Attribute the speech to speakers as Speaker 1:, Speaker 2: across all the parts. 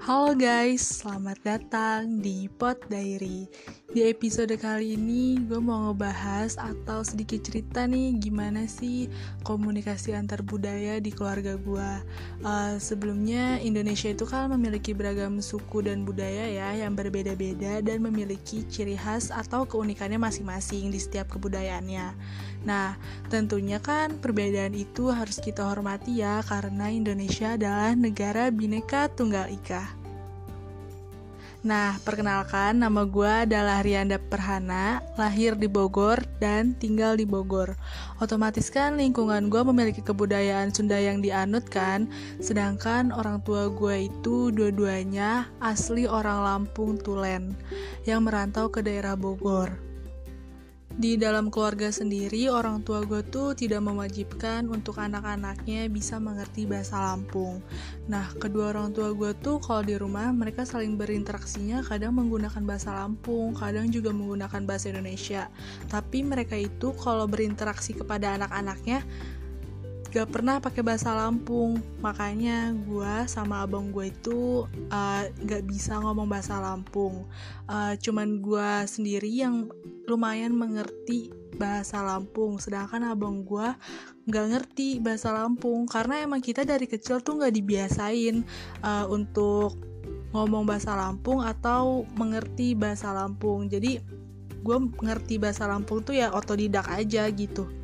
Speaker 1: Halo guys, selamat datang di Pot Diary. Di episode kali ini gue mau ngebahas atau sedikit cerita nih gimana sih komunikasi antar budaya di keluarga gue. Uh, sebelumnya Indonesia itu kan memiliki beragam suku dan budaya ya yang berbeda-beda dan memiliki ciri khas atau keunikannya masing-masing di setiap kebudayaannya. Nah, tentunya kan perbedaan itu harus kita hormati ya karena Indonesia adalah negara bineka tunggal ika. Nah, perkenalkan nama gue adalah Rianda Perhana, lahir di Bogor dan tinggal di Bogor. Otomatis kan lingkungan gue memiliki kebudayaan Sunda yang dianut kan, sedangkan orang tua gue itu dua-duanya asli orang Lampung Tulen yang merantau ke daerah Bogor di dalam keluarga sendiri orang tua gue tuh tidak mewajibkan untuk anak-anaknya bisa mengerti bahasa Lampung. Nah, kedua orang tua gue tuh kalau di rumah mereka saling berinteraksinya kadang menggunakan bahasa Lampung, kadang juga menggunakan bahasa Indonesia. Tapi mereka itu kalau berinteraksi kepada anak-anaknya gak pernah pakai bahasa Lampung. Makanya gue sama abang gue itu uh, gak bisa ngomong bahasa Lampung. Uh, cuman gue sendiri yang lumayan mengerti bahasa Lampung. Sedangkan abang gue gak ngerti bahasa Lampung. Karena emang kita dari kecil tuh gak dibiasain uh, untuk ngomong bahasa Lampung atau mengerti bahasa Lampung. Jadi gue ngerti bahasa Lampung tuh ya otodidak aja gitu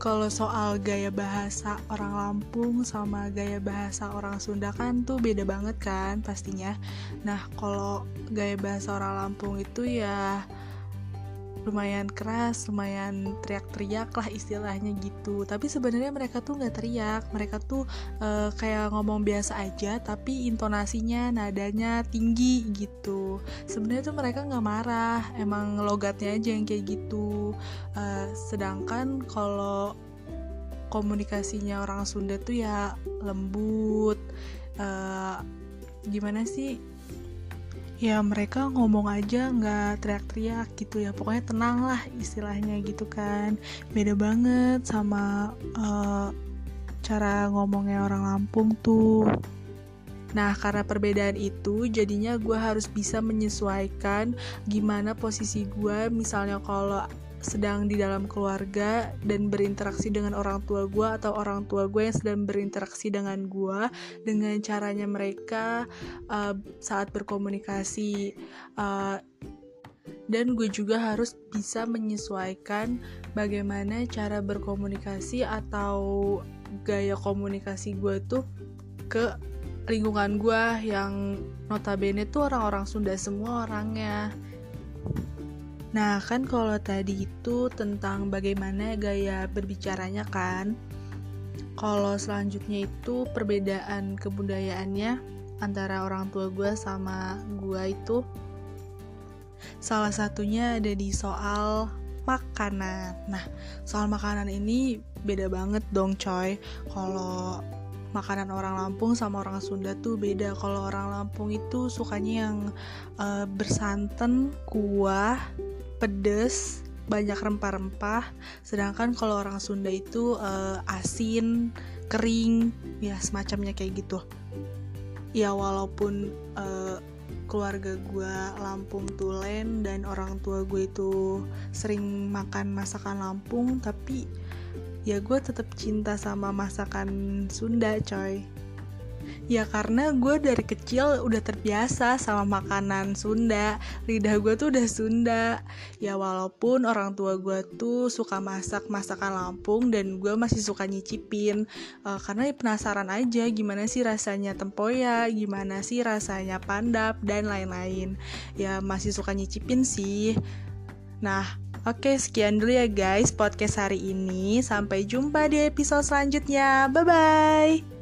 Speaker 1: kalau soal gaya bahasa orang Lampung sama gaya bahasa orang Sunda kan tuh beda banget kan pastinya. Nah, kalau gaya bahasa orang Lampung itu ya lumayan keras, lumayan teriak-teriak lah istilahnya gitu. Tapi sebenarnya mereka tuh nggak teriak, mereka tuh uh, kayak ngomong biasa aja, tapi intonasinya, nadanya tinggi gitu. Sebenarnya tuh mereka nggak marah, emang logatnya aja yang kayak gitu. Uh, sedangkan kalau komunikasinya orang Sunda tuh ya lembut, uh, gimana sih? Ya mereka ngomong aja nggak teriak-teriak gitu ya. Pokoknya tenang lah istilahnya gitu kan. Beda banget sama uh, cara ngomongnya orang Lampung tuh. Nah, karena perbedaan itu, jadinya gue harus bisa menyesuaikan gimana posisi gue. Misalnya, kalau sedang di dalam keluarga dan berinteraksi dengan orang tua gue atau orang tua gue yang sedang berinteraksi dengan gue dengan caranya mereka uh, saat berkomunikasi uh, dan gue juga harus bisa menyesuaikan bagaimana cara berkomunikasi atau gaya komunikasi gue tuh ke lingkungan gue yang notabene tuh orang-orang Sunda semua orangnya Nah, kan kalau tadi itu tentang bagaimana gaya berbicaranya kan. Kalau selanjutnya itu perbedaan kebudayaannya antara orang tua gue sama gue itu salah satunya ada di soal makanan. Nah, soal makanan ini beda banget dong coy. Kalau makanan orang Lampung sama orang Sunda tuh beda. Kalau orang Lampung itu sukanya yang uh, bersantan, kuah, pedes banyak rempah-rempah. Sedangkan kalau orang Sunda itu uh, asin kering ya semacamnya kayak gitu. Ya walaupun uh, keluarga gue Lampung Tulen dan orang tua gue itu sering makan masakan Lampung tapi ya gue tetap cinta sama masakan Sunda coy Ya karena gue dari kecil udah terbiasa sama makanan Sunda Lidah gue tuh udah Sunda Ya walaupun orang tua gue tuh suka masak masakan Lampung Dan gue masih suka nyicipin uh, Karena penasaran aja gimana sih rasanya tempoyak Gimana sih rasanya pandap dan lain-lain Ya masih suka nyicipin sih Nah Oke, sekian dulu ya guys podcast hari ini. Sampai jumpa di episode selanjutnya. Bye bye.